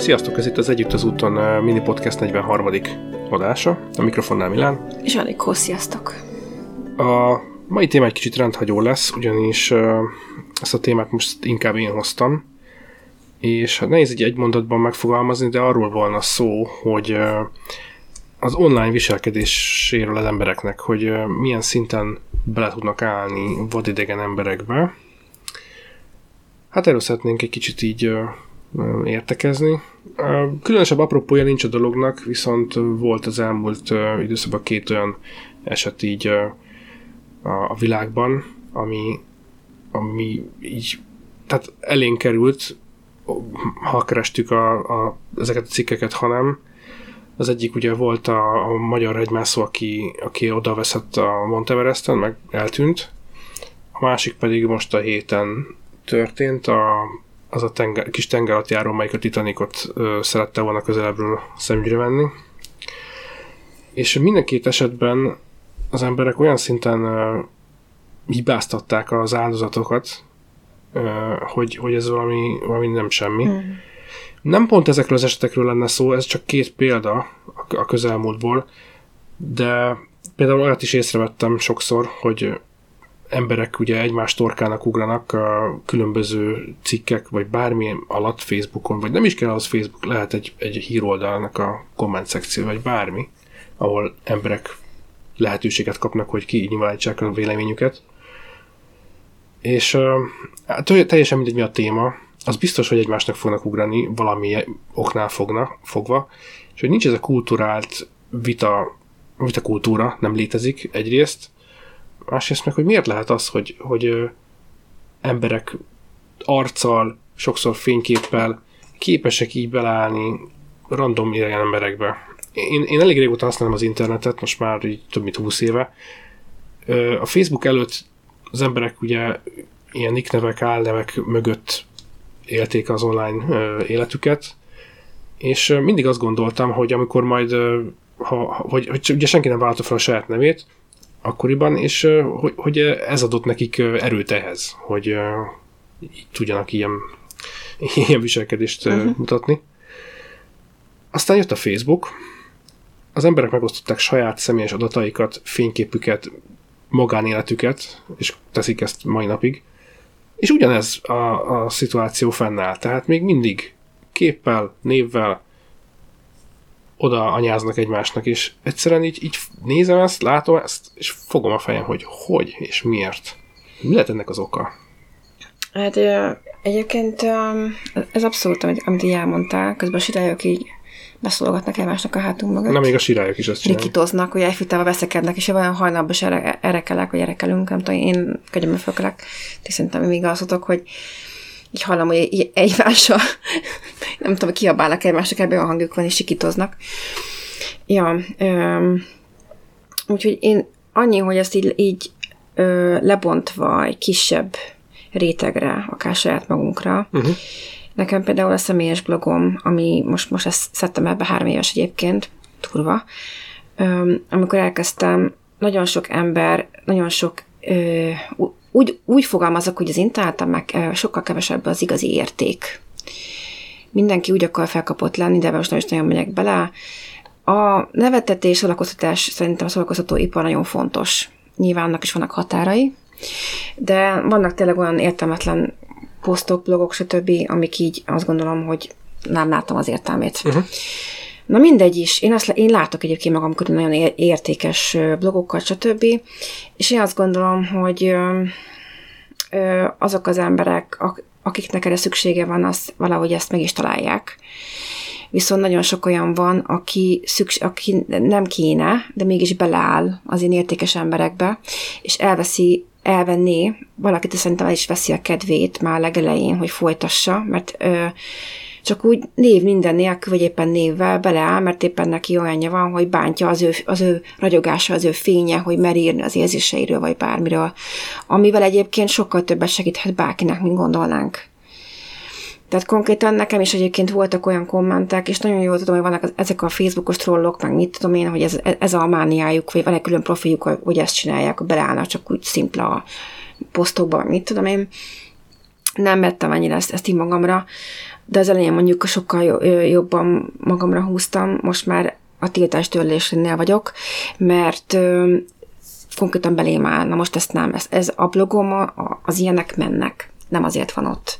Sziasztok, ez itt az Együtt az úton uh, mini podcast 43. adása. A mikrofonnál Milán. És Anikó, sziasztok! A mai téma egy kicsit rendhagyó lesz, ugyanis uh, ezt a témát most inkább én hoztam. És hát nehéz egy egy mondatban megfogalmazni, de arról volna szó, hogy uh, az online viselkedéséről az embereknek, hogy milyen szinten bele tudnak állni vadidegen emberekbe. Hát erről szeretnénk egy kicsit így értekezni. Különösebb apropója nincs a dolognak, viszont volt az elmúlt időszakban két olyan eset így a világban, ami, ami így tehát elénk került, ha kerestük a, a, ezeket a cikkeket, hanem az egyik ugye volt a, a magyar hegymászó, aki, aki oda veszett a Monteveresten, meg eltűnt. A másik pedig most a héten történt, a az a tenger, kis tengeralattjáró, melyik a Titanicot ö, szerette volna közelebbről szemügyre venni. És minden két esetben az emberek olyan szinten ö, hibáztatták az áldozatokat, ö, hogy, hogy ez valami, valami nem semmi. Mm. Nem pont ezekről az esetekről lenne szó, ez csak két példa a, a közelmúltból, de például olyat is észrevettem sokszor, hogy emberek ugye egymás torkának ugranak a különböző cikkek, vagy bármilyen alatt Facebookon, vagy nem is kell az Facebook, lehet egy, egy híroldalnak a komment szekció, vagy bármi, ahol emberek lehetőséget kapnak, hogy kinyilvánítsák a véleményüket. És uh, teljesen mindegy mi a téma, az biztos, hogy egymásnak fognak ugrani, valami oknál fogna, fogva, és hogy nincs ez a kulturált vita, vita kultúra, nem létezik egyrészt, másrészt meg, hogy miért lehet az, hogy, hogy emberek arccal, sokszor fényképpel képesek így beleállni random ilyen emberekbe. Én, én elég régóta használom az internetet, most már így több mint 20 éve. A Facebook előtt az emberek ugye ilyen nicknevek, álnevek mögött élték az online életüket, és mindig azt gondoltam, hogy amikor majd, ha, hogy, hogy ugye senki nem vállalta fel a saját nevét, akkoriban, és hogy, hogy ez adott nekik erőt ehhez, hogy így tudjanak ilyen, ilyen viselkedést uh-huh. mutatni. Aztán jött a Facebook, az emberek megosztották saját személyes adataikat, fényképüket, magánéletüket, és teszik ezt mai napig. És ugyanez a, a szituáció fennáll, tehát még mindig képpel, névvel, oda anyáznak egymásnak, és egyszerűen így, így nézem ezt, látom ezt, és fogom a fejem, hogy hogy és miért. Mi lehet ennek az oka? Hát egyébként ez abszolút, amit, így elmondtál, közben a sirályok így beszólogatnak egymásnak a hátunk mögött. Nem, még a sirályok is azt csinálják. Rikítoznak, hogy egyfitával veszekednek, és olyan hajnalban is erekelek, vagy erekelünk, nem tudom, én könyömmel fölkelek, ti szerintem még alszotok, hogy így hallom, hogy egymással, nem tudom, kiabálnak egymásnak, ebben a hangjuk van, és sikítoznak. Ja, öm, úgyhogy én annyi, hogy ezt így, így ö, lebontva egy kisebb rétegre, akár saját magunkra, uh-huh. Nekem például a személyes blogom, ami most, most ezt szedtem ebbe három éves egyébként, turva, öm, amikor elkezdtem, nagyon sok ember, nagyon sok ö, úgy, úgy fogalmazok, hogy az interneten meg sokkal kevesebb az igazi érték. Mindenki úgy akar felkapott lenni, de most nem nagyon megyek bele. A nevetetés, szórakoztatás szerintem a szórakoztató ipar nagyon fontos. Nyilván annak is vannak határai, de vannak tényleg olyan értelmetlen posztok, blogok, stb., amik így azt gondolom, hogy nem látom az értelmét. Uh-huh. Na mindegy is, én, azt, én látok egyébként magam körül nagyon értékes blogokat, stb. És én azt gondolom, hogy azok az emberek, akiknek erre szüksége van, az valahogy ezt meg is találják. Viszont nagyon sok olyan van, aki, szükség, aki nem kéne, de mégis beleáll az én értékes emberekbe, és elveszi elvenné, valakit szerintem el is veszi a kedvét már legelején, hogy folytassa, mert ö, csak úgy név minden nélkül, vagy éppen névvel beleáll, mert éppen neki olyanja van, hogy bántja az ő, az ő ragyogása, az ő fénye, hogy mer írni az érzéseiről, vagy bármiről, amivel egyébként sokkal többet segíthet bárkinek, mint gondolnánk. Tehát konkrétan nekem is egyébként voltak olyan kommentek, és nagyon jól tudom, hogy vannak ezek a Facebookos trollok, meg mit tudom én, hogy ez, ez a mániájuk, vagy van egy külön profiljuk, hogy ezt csinálják, beleállnak csak úgy szimpla posztokban, mit tudom én. Nem vettem ennyire ezt, ezt így magamra, de az elején mondjuk sokkal jobban magamra húztam, most már a tiltás törlésnél vagyok, mert konkrétan belém áll. Na most ezt nem, ez, ez a blogom, az ilyenek mennek, nem azért van ott.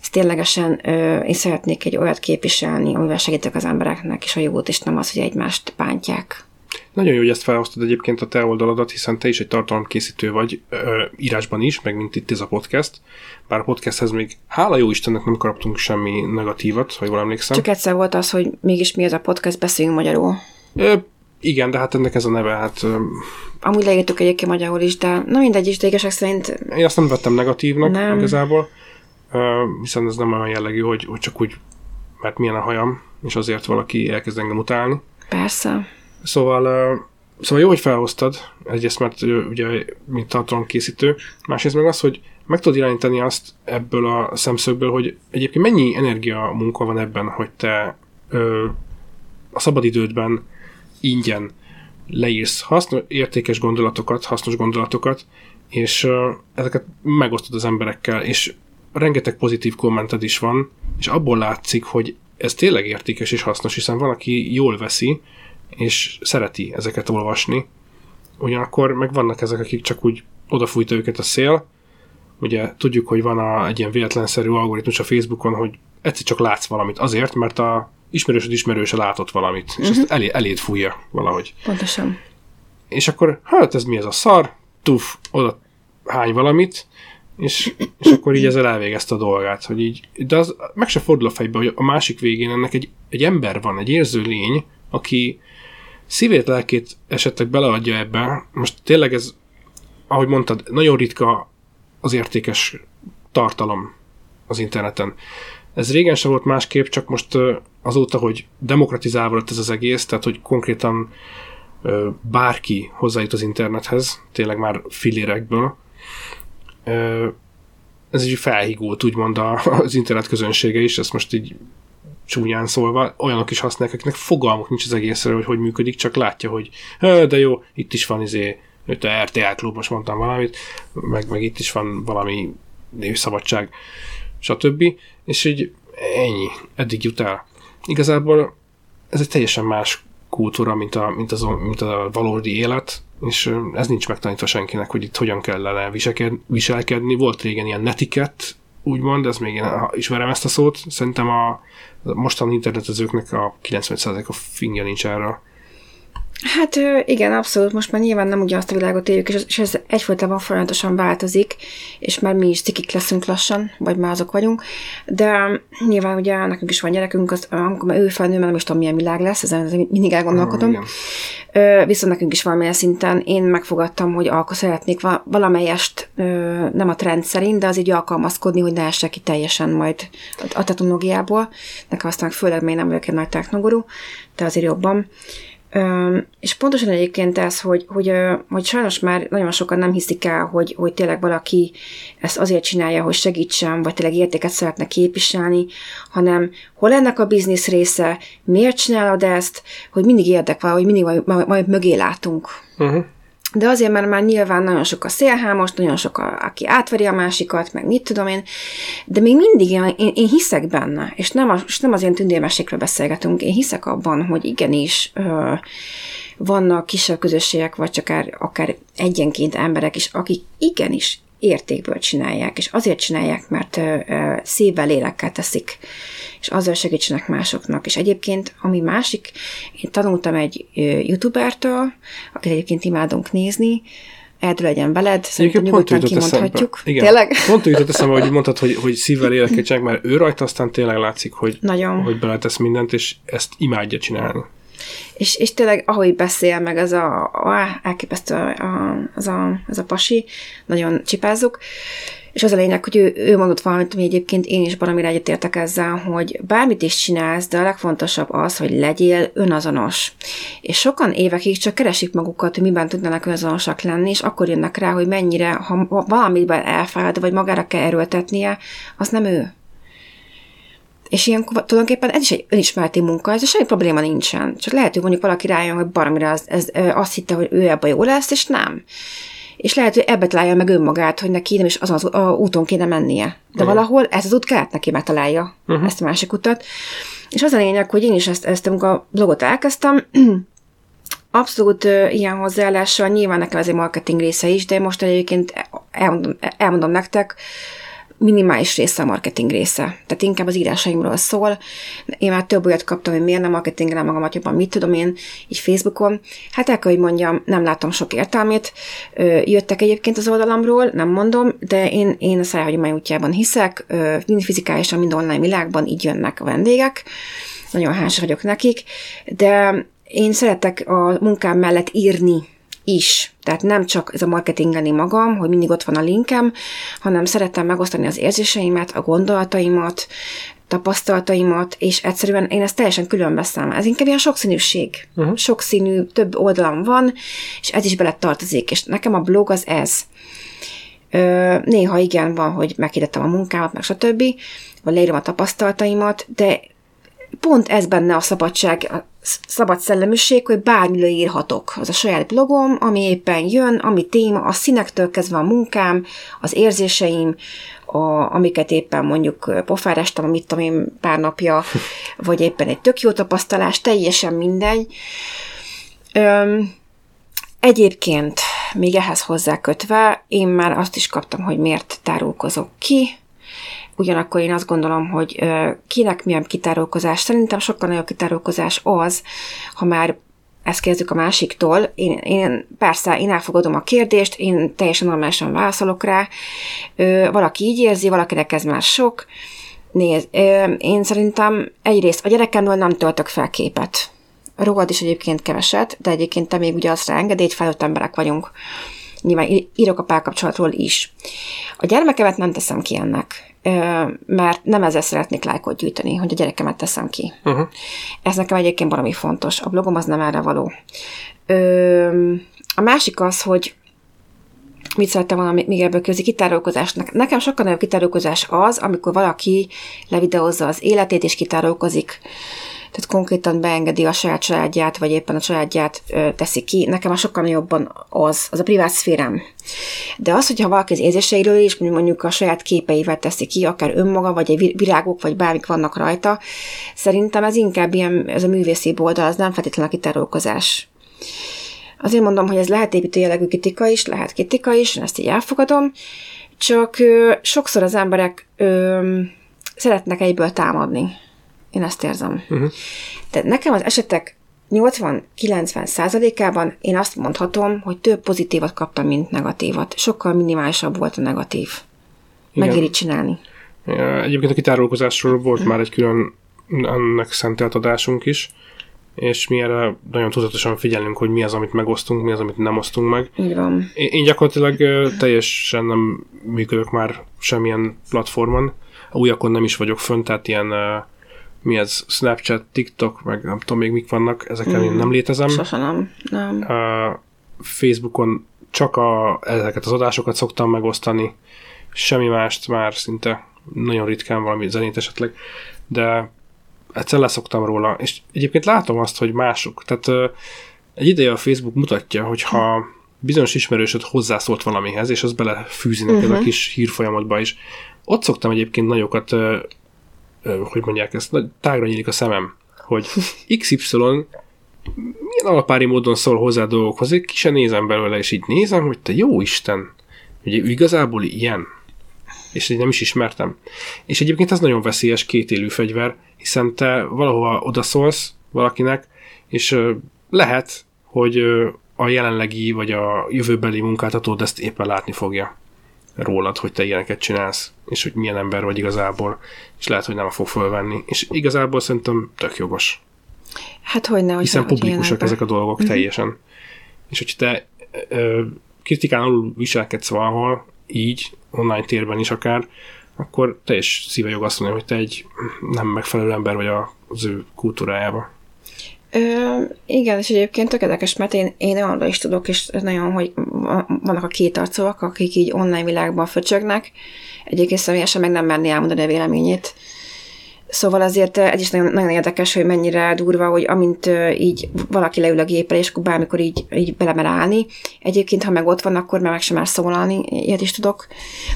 Ez ténylegesen ö, én szeretnék egy olyat képviselni, amivel segítek az embereknek, és a jót, és nem az, hogy egymást bántják. Nagyon jó, hogy ezt felhoztad egyébként a te oldaladat, hiszen te is egy tartalomkészítő vagy ö, írásban is, meg mint itt ez a podcast. Bár a podcasthez még hála jó Istennek nem kaptunk semmi negatívat, ha jól emlékszem. Csak egyszer volt az, hogy mégis mi ez a podcast, beszéljünk magyarul. Ö, igen, de hát ennek ez a neve, hát... Amúgy leírtuk egyébként magyarul is, de na mindegy is, de szerint... Én azt nem vettem negatívnak nem. igazából, hiszen ez nem olyan jellegű, hogy, hogy csak úgy, mert milyen a hajam, és azért valaki elkezd engem utálni. Persze. Szóval, szóval jó, hogy felhoztad, egyrészt mert ugye, mint tartalomkészítő, másrészt meg az, hogy meg tudod irányítani azt ebből a szemszögből, hogy egyébként mennyi energia munka van ebben, hogy te ö, a szabadidődben ingyen leírsz hasznos, értékes gondolatokat, hasznos gondolatokat, és ö, ezeket megosztod az emberekkel, és rengeteg pozitív kommented is van, és abból látszik, hogy ez tényleg értékes és hasznos, hiszen van, aki jól veszi, és szereti ezeket olvasni. Ugyanakkor meg vannak ezek, akik csak úgy odafújta őket a szél. Ugye tudjuk, hogy van a, egy ilyen véletlenszerű algoritmus a Facebookon, hogy egyszer csak látsz valamit azért, mert a ismerősöd ismerőse látott valamit, és uh-huh. ezt elé, eléd fújja valahogy. Pontosan. És akkor, hát ez mi ez a szar, tuf, oda hány valamit, és, és akkor így ezzel elvégezte a dolgát, hogy így, de az meg se fordul a fejbe, hogy a másik végén ennek egy, egy ember van, egy érző lény, aki, szívét, lelkét esetleg beleadja ebbe. Most tényleg ez, ahogy mondtad, nagyon ritka az értékes tartalom az interneten. Ez régen sem volt másképp, csak most azóta, hogy demokratizálva lett ez az egész, tehát hogy konkrétan bárki hozzájut az internethez, tényleg már filérekből, ez így felhígult, úgymond az internet közönsége is, ezt most így csúnyán szólva, olyanok is használják, akiknek fogalmuk nincs az egészről, hogy hogy működik, csak látja, hogy de jó, itt is van izé, itt a RTL klub, most mondtam valamit, meg, meg itt is van valami névszabadság, stb. És így ennyi, eddig jut el. Igazából ez egy teljesen más kultúra, mint a, mint, az, mint a valódi élet, és ez nincs megtanítva senkinek, hogy itt hogyan kellene viselkedni. Volt régen ilyen netiket, úgymond, ez még én ismerem ezt a szót, szerintem a mostani internetezőknek a 90%-a fingja nincs erre. Hát igen, abszolút. Most már nyilván nem ugyanazt a világot éljük, és ez egyfolytában folyamatosan változik, és már mi is cikik leszünk lassan, vagy már azok vagyunk. De nyilván ugye nekünk is van gyerekünk, az, amikor már ő felnő, nem is tudom, milyen világ lesz, ezen mindig elgondolkodom. Oh, Viszont nekünk is valamilyen szinten én megfogadtam, hogy akkor szeretnék valamelyest, nem a trend szerint, de az így alkalmazkodni, hogy ne essek ki teljesen majd a technológiából. Nekem aztán főleg még nem vagyok egy nagy technogurú, de azért jobban. És pontosan egyébként ez, hogy, hogy, hogy sajnos már nagyon sokan nem hiszik el, hogy, hogy tényleg valaki ezt azért csinálja, hogy segítsen, vagy tényleg értéket szeretne képviselni, hanem hol ennek a biznisz része, miért csinálod ezt, hogy mindig érdek van, hogy mindig majd, majd mögé látunk. Uh-huh de azért, mert már nyilván nagyon sok a szélhámos, nagyon sok, a, aki átveri a másikat, meg mit tudom én, de még mindig én, én, én hiszek benne, és nem, a, és nem az ilyen tündérmesékről beszélgetünk, én hiszek abban, hogy igenis ö, vannak kisebb közösségek, vagy csak akár, akár egyenként emberek is, akik igenis értékből csinálják, és azért csinálják, mert szívvel, lélekkel teszik és azzal segítsenek másoknak. És egyébként, ami másik, én tanultam egy youtubertől, akit egyébként imádunk nézni, eldől legyen veled, szerintem nyugodtan kimondhatjuk. Igen. Tényleg? Pont úgy jutott eszembe, hogy mondtad, hogy, hogy szívvel éleket mert ő rajta aztán tényleg látszik, hogy, Nagyon. hogy beletesz mindent, és ezt imádja csinálni. És, és tényleg, ahogy beszél, meg az a, a elképesztő a, az, a, az a pasi, nagyon csipázzuk, és az a lényeg, hogy ő, ő mondott valamit, ami egyébként én is baromira egyetértek ezzel, hogy bármit is csinálsz, de a legfontosabb az, hogy legyél önazonos. És sokan évekig csak keresik magukat, hogy miben tudnának önazonosak lenni, és akkor jönnek rá, hogy mennyire, ha valamiben elfárad, vagy magára kell erőltetnie, az nem ő. És ilyen tulajdonképpen ez is egy önismereti munka, ez semmi probléma nincsen. Csak lehet, hogy mondjuk valaki rájön, hogy baromira az, ez, azt hitte, hogy ő ebben jó lesz, és nem és lehet, hogy ebbe találja meg önmagát, hogy neki nem is azon az úton kéne mennie. De uh-huh. valahol ez az út kellett neki megtalálja, uh-huh. ezt a másik utat. És az a lényeg, hogy én is ezt, ezt a blogot elkezdtem, abszolút uh, ilyen hozzáállással, nyilván nekem ez egy marketing része is, de most egyébként elmondom, elmondom nektek, minimális része a marketing része. Tehát inkább az írásaimról szól. Én már több olyat kaptam, hogy miért nem marketingelem magamat jobban, mit tudom én, így Facebookon. Hát el kell, hogy mondjam, nem látom sok értelmét. Jöttek egyébként az oldalamról, nem mondom, de én, én a szájhagyomány útjában hiszek, mind fizikálisan, mind online világban így jönnek a vendégek. Nagyon hálás vagyok nekik, de én szeretek a munkám mellett írni is. Tehát nem csak ez a marketingelni magam, hogy mindig ott van a linkem, hanem szeretem megosztani az érzéseimet, a gondolataimat, tapasztalataimat, és egyszerűen én ezt teljesen külön veszem. Ez inkább ilyen sokszínűség. Uh-huh. Sokszínű, több oldalam van, és ez is bele tartozik, és nekem a blog az ez. Ö, néha igen van, hogy meghirdettem a munkámat, meg stb., vagy leírom a tapasztalataimat, de pont ez benne a szabadság, szabad szellemiség, hogy bármiről írhatok. Az a saját blogom, ami éppen jön, ami téma, a színektől kezdve a munkám, az érzéseim, a, amiket éppen mondjuk pofárástam, amit tudom én pár napja, vagy éppen egy tök jó tapasztalás, teljesen mindegy. Öm, egyébként még ehhez hozzákötve, én már azt is kaptam, hogy miért tárulkozok ki, ugyanakkor én azt gondolom, hogy kinek milyen kitárulkozás. Szerintem sokkal nagyobb kitárulkozás az, ha már ezt kezdjük a másiktól, én, én persze, én elfogadom a kérdést, én teljesen normálisan válaszolok rá, valaki így érzi, valakinek ez már sok. Nézd, én szerintem egyrészt a gyerekemről nem töltök fel képet. Rólad is egyébként keveset, de egyébként te még ugye azt engedélyt felőtt emberek vagyunk. Nyilván írok a párkapcsolatról is. A gyermekemet nem teszem ki ennek mert nem ezzel szeretnék lájkot gyűjteni, hogy a gyerekemet teszem ki. Uh-huh. Ez nekem egyébként valami fontos. A blogom az nem erre való. A másik az, hogy mit szerettem volna még ebből közé kitárulkozás. Nekem sokkal nagyobb kitárulkozás az, amikor valaki levideózza az életét, és kitárulkozik tehát konkrétan beengedi a saját családját, vagy éppen a családját ö, teszi ki. Nekem a sokkal jobban az, az a privát szférám. De az, hogyha valaki az érzéseiről is, mondjuk a saját képeivel teszi ki, akár önmaga, vagy egy virágok, vagy bármik vannak rajta, szerintem ez inkább ilyen, ez a művészi oldal, az nem feltétlenül a kitárulkozás. Azért mondom, hogy ez lehet építő jellegű kritika is, lehet kritika is, én ezt így elfogadom, csak ö, sokszor az emberek ö, szeretnek egyből támadni. Én ezt érzem. Uh-huh. Tehát nekem az esetek 80-90 százalékában én azt mondhatom, hogy több pozitívat kaptam, mint negatívat. Sokkal minimálisabb volt a negatív. Megéri csinálni. Egyébként a kitárulkozásról volt uh-huh. már egy külön ennek szentelt adásunk is, és mi erre nagyon tudatosan figyelünk, hogy mi az, amit megosztunk, mi az, amit nem osztunk meg. Van. Én gyakorlatilag teljesen nem működök már semmilyen platformon. Újakon nem is vagyok fönt, tehát ilyen mi ez, Snapchat, TikTok, meg nem tudom még mik vannak, ezeken mm. én nem létezem. Sose nem. nem. Uh, Facebookon csak a, ezeket az adásokat szoktam megosztani, semmi mást már szinte nagyon ritkán valami zenét esetleg, de egyszer leszoktam róla, és egyébként látom azt, hogy mások, tehát uh, egy ideje a Facebook mutatja, hogy ha bizonyos ismerősöd hozzászólt valamihez, és az belefűzi neked uh-huh. a kis hírfolyamatba is. Ott szoktam egyébként nagyokat hogy mondják ezt, tágra nyílik a szemem, hogy XY milyen alapári módon szól hozzá dolgokhoz, egy kisen nézem belőle, és így nézem, hogy te jó Isten, ugye igazából ilyen, és így nem is ismertem. És egyébként ez nagyon veszélyes kétélű fegyver, hiszen te valahova odaszólsz valakinek, és lehet, hogy a jelenlegi vagy a jövőbeli munkáltatód ezt éppen látni fogja rólad, hogy te ilyeneket csinálsz, és hogy milyen ember vagy igazából, és lehet, hogy nem fog fölvenni. És igazából szerintem tök jogos. Hát hogy ne, Hiszen hogy publikusak ezek a dolgok uh-huh. teljesen. És hogy te ö, kritikán alul viselkedsz valahol, így, online térben is akár, akkor teljes szíve jog azt mondani, hogy te egy nem megfelelő ember vagy az ő kultúrájába. Ö, igen, és egyébként tökéletes, mert én, én arra is tudok, és nagyon, hogy vannak a két arcúak, akik így online világban föcsögnek, egyébként személyesen meg nem merni elmondani a véleményét. Szóval azért ez is nagyon, nagyon érdekes, hogy mennyire durva, hogy amint így valaki leül a gépre, és akkor bármikor így, így belemer állni. Egyébként, ha meg ott van, akkor meg sem már szólalni, ilyet is tudok.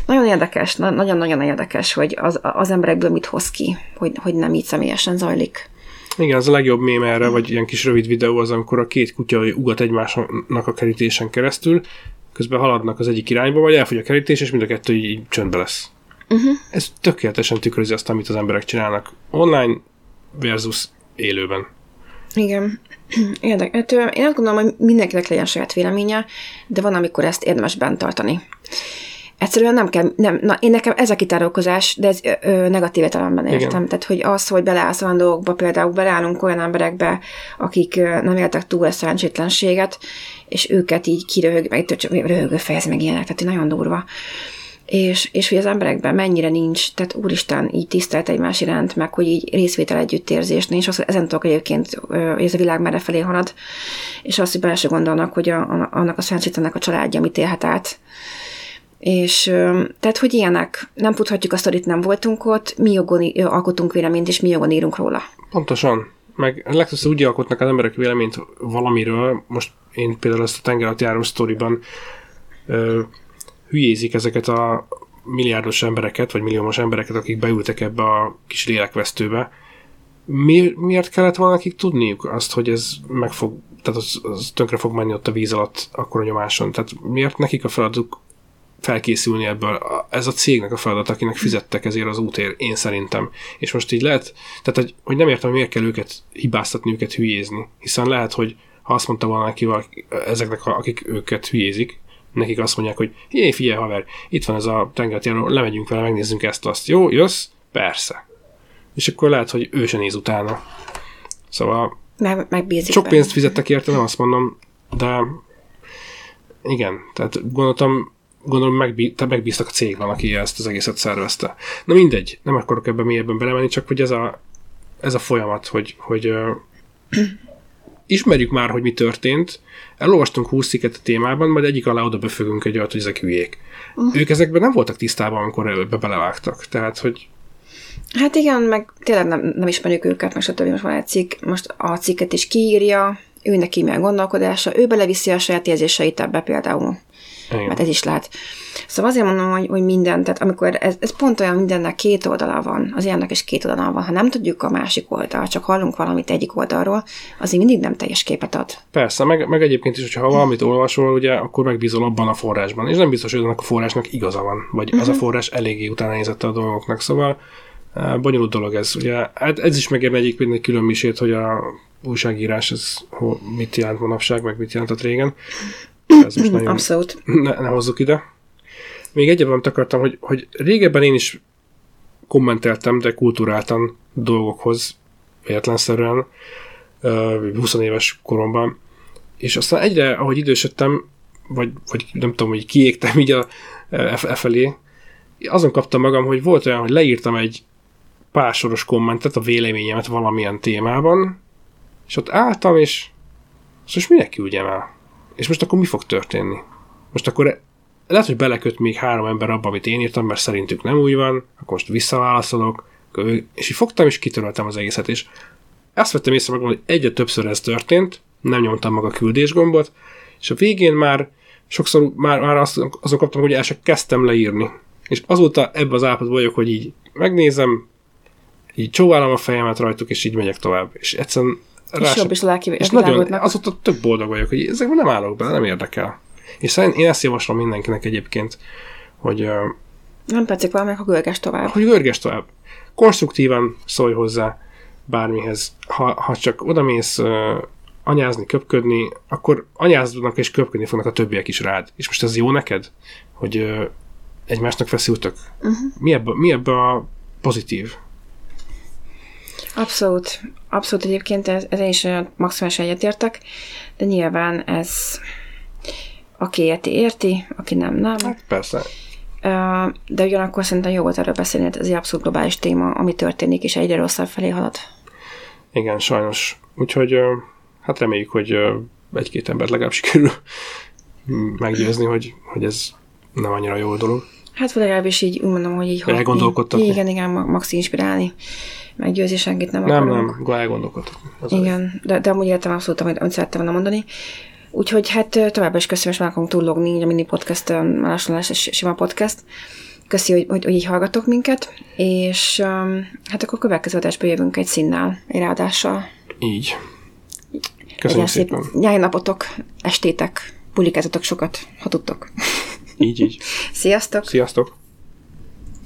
Nagyon érdekes, nagyon-nagyon érdekes, hogy az, az emberekből mit hoz ki, hogy, hogy nem így személyesen zajlik. Igen, az a legjobb mém erre, vagy ilyen kis rövid videó az, amikor a két kutya ugat egymásnak a kerítésen keresztül, közben haladnak az egyik irányba, vagy elfogy a kerítés, és mind a kettő így, így csöndbe lesz. Uh-huh. Ez tökéletesen tükrözi azt, amit az emberek csinálnak online versus élőben. Igen. Érdek. Hát, én azt gondolom, hogy mindenkinek legyen saját véleménye, de van, amikor ezt érdemes bent tartani. Egyszerűen nem kell, nem, na, én nekem ez a kitárolkozás, de ez ö, ö, negatív értelemben értem. Igen. Tehát, hogy az, hogy beleállsz olyan dolgokba, például beleállunk olyan emberekbe, akik ö, nem éltek túl a szerencsétlenséget, és őket így kiröhög, meg röhögő fejez, meg ilyenek, tehát nagyon durva és, és hogy az emberekben mennyire nincs, tehát úristen, így tisztelt egymás iránt, meg hogy így részvétel együttérzés nincs, az, ezen tudok egyébként, hogy ez a világ merre felé halad, és azt, hogy bele se gondolnak, hogy a, a, annak a szerencsétlenek a családja mit élhet át, és tehát, hogy ilyenek, nem tudhatjuk azt, hogy itt nem voltunk ott, mi jogon alkotunk véleményt, és mi jogon írunk róla. Pontosan. Meg legtöbbször úgy alkotnak az emberek véleményt valamiről, most én például ezt a tenger járó sztoriban hülyézik ezeket a milliárdos embereket, vagy milliómos embereket, akik beültek ebbe a kis lélekvesztőbe. Mi, miért kellett volna nekik tudniuk azt, hogy ez meg fog, tehát az, az tönkre fog menni ott a víz alatt, akkor a nyomáson? Tehát miért nekik a feladatuk felkészülni ebből? Ez a cégnek a feladat, akinek fizettek ezért az útért, én szerintem. És most így lehet, tehát hogy, hogy nem értem, hogy miért kell őket hibáztatni, őket hülyézni. Hiszen lehet, hogy ha azt mondta volna neki ezeknek, akik őket hülyézik, nekik azt mondják, hogy jé, figyelj haver, itt van ez a tengertjáró, lemegyünk vele, megnézzünk ezt, azt. Jó, jössz? Persze. És akkor lehet, hogy ő se néz utána. Szóval meg, megbízik sok pénzt fizettek érte, nem azt mondom, de igen, tehát gondoltam, gondolom megbí, megbíztak a cégben, aki ezt az egészet szervezte. Na mindegy, nem akarok ebben mélyebben belemenni, csak hogy ez a, ez a folyamat, hogy, hogy ismerjük már, hogy mi történt, elolvastunk 20 cikket a témában, majd egyik alá oda befögünk egy olyat, hogy ezek hülyék. Uh. Ők ezekben nem voltak tisztában, amikor ebbe belevágtak. Tehát, hogy Hát igen, meg tényleg nem, nem ismerjük őket, meg stb. Most van egy cikk, most a cikket is kiírja, ő neki milyen gondolkodása, ő beleviszi a saját érzéseit ebbe például. Igen. Mert ez is lehet. Szóval azért mondom, hogy, hogy minden, tehát amikor ez, ez pont olyan mindennek két oldala van, az ilyennek is két oldala van. Ha nem tudjuk a másik oldal, csak hallunk valamit egyik oldalról, azért mindig nem teljes képet ad. Persze, meg, meg egyébként is, hogyha valamit olvasol, ugye, akkor megbízol abban a forrásban. És nem biztos, hogy annak a forrásnak igaza van, vagy uh-huh. az a mhm. forrás eléggé utána nézette a dolgoknak. Szóval eh, bonyolult dolog ez. Ugye, hát ez is megérne egyébként egy külön misét, hogy a újságírás ez mit jelent manapság, meg mit jelentett régen. Ez most nagyon Abszolút. Ne, ne hozzuk ide. Még egyet valamit akartam, hogy, hogy régebben én is kommenteltem, de kulturáltan dolgokhoz, véletlenszerűen, 20 éves koromban, és aztán egyre, ahogy idősödtem, vagy, vagy nem tudom, hogy kiégtem így a, e, e, felé, azon kaptam magam, hogy volt olyan, hogy leírtam egy pár soros kommentet, a véleményemet valamilyen témában, és ott álltam, és most minek küldjem el? És most akkor mi fog történni? Most akkor lehet, hogy beleköt még három ember abba, amit én írtam, mert szerintük nem úgy van, akkor most visszaválaszolok, és így fogtam, és kitöröltem az egészet, és azt vettem észre magam, hogy egyre többször ez történt, nem nyomtam meg a küldés gombot, és a végén már sokszor már, már azt, azon kaptam, hogy el sem kezdtem leírni. És azóta ebben az állapotban vagyok, hogy így megnézem, így csóválom a fejemet rajtuk, és így megyek tovább. És egyszerűen és jobb is a lelki És nagyon, azóta tök boldog vagyok, hogy ezekben nem állok bele, nem érdekel. És szerint én ezt javaslom mindenkinek egyébként, hogy... Nem tetszik valamelyik, ha görges tovább. Hogy görges tovább. Konstruktívan szólj hozzá bármihez. Ha, ha csak odamész uh, anyázni, köpködni, akkor anyáznak és köpködni fognak a többiek is rád. És most ez jó neked? Hogy uh, egymásnak feszültök? Uh-huh. Mi, ebbe, mi ebbe a pozitív? Abszolút. Abszolút egyébként ez, ez is maximálisan egyetértek, de nyilván ez aki érti, érti, aki nem, nem. Hát persze. De ugyanakkor szerintem jó volt erről beszélni, ez egy abszolút globális téma, ami történik, és egyre rosszabb felé halad. Igen, sajnos. Úgyhogy hát reméljük, hogy egy-két embert legalább sikerül meggyőzni, hogy, hogy ez nem annyira jó dolog. Hát legalábbis így úgy mondom, hogy így... Elgondolkodtatni. Igen, igen, max inspirálni. Meggyőzni senkit nem Nem, akarunk. nem, elgondolkodtatni. A- Igen, de, de amúgy értem abszolút, amit, amit szerettem volna mondani. Úgyhogy hát ö, továbbá is köszönöm, és már akarunk túllogni, így a mini podcast, ö, másolás és sima podcast. Köszi, hogy, hogy, hogy így hallgatok minket, és um, hát akkor következő adásba jövünk egy színnál, egy ráadással. Így. Köszönjük szép szépen. nyári napotok, estétek, publikázzatok sokat, ha tudtok. Így, így. Sziasztok! Sziasztok!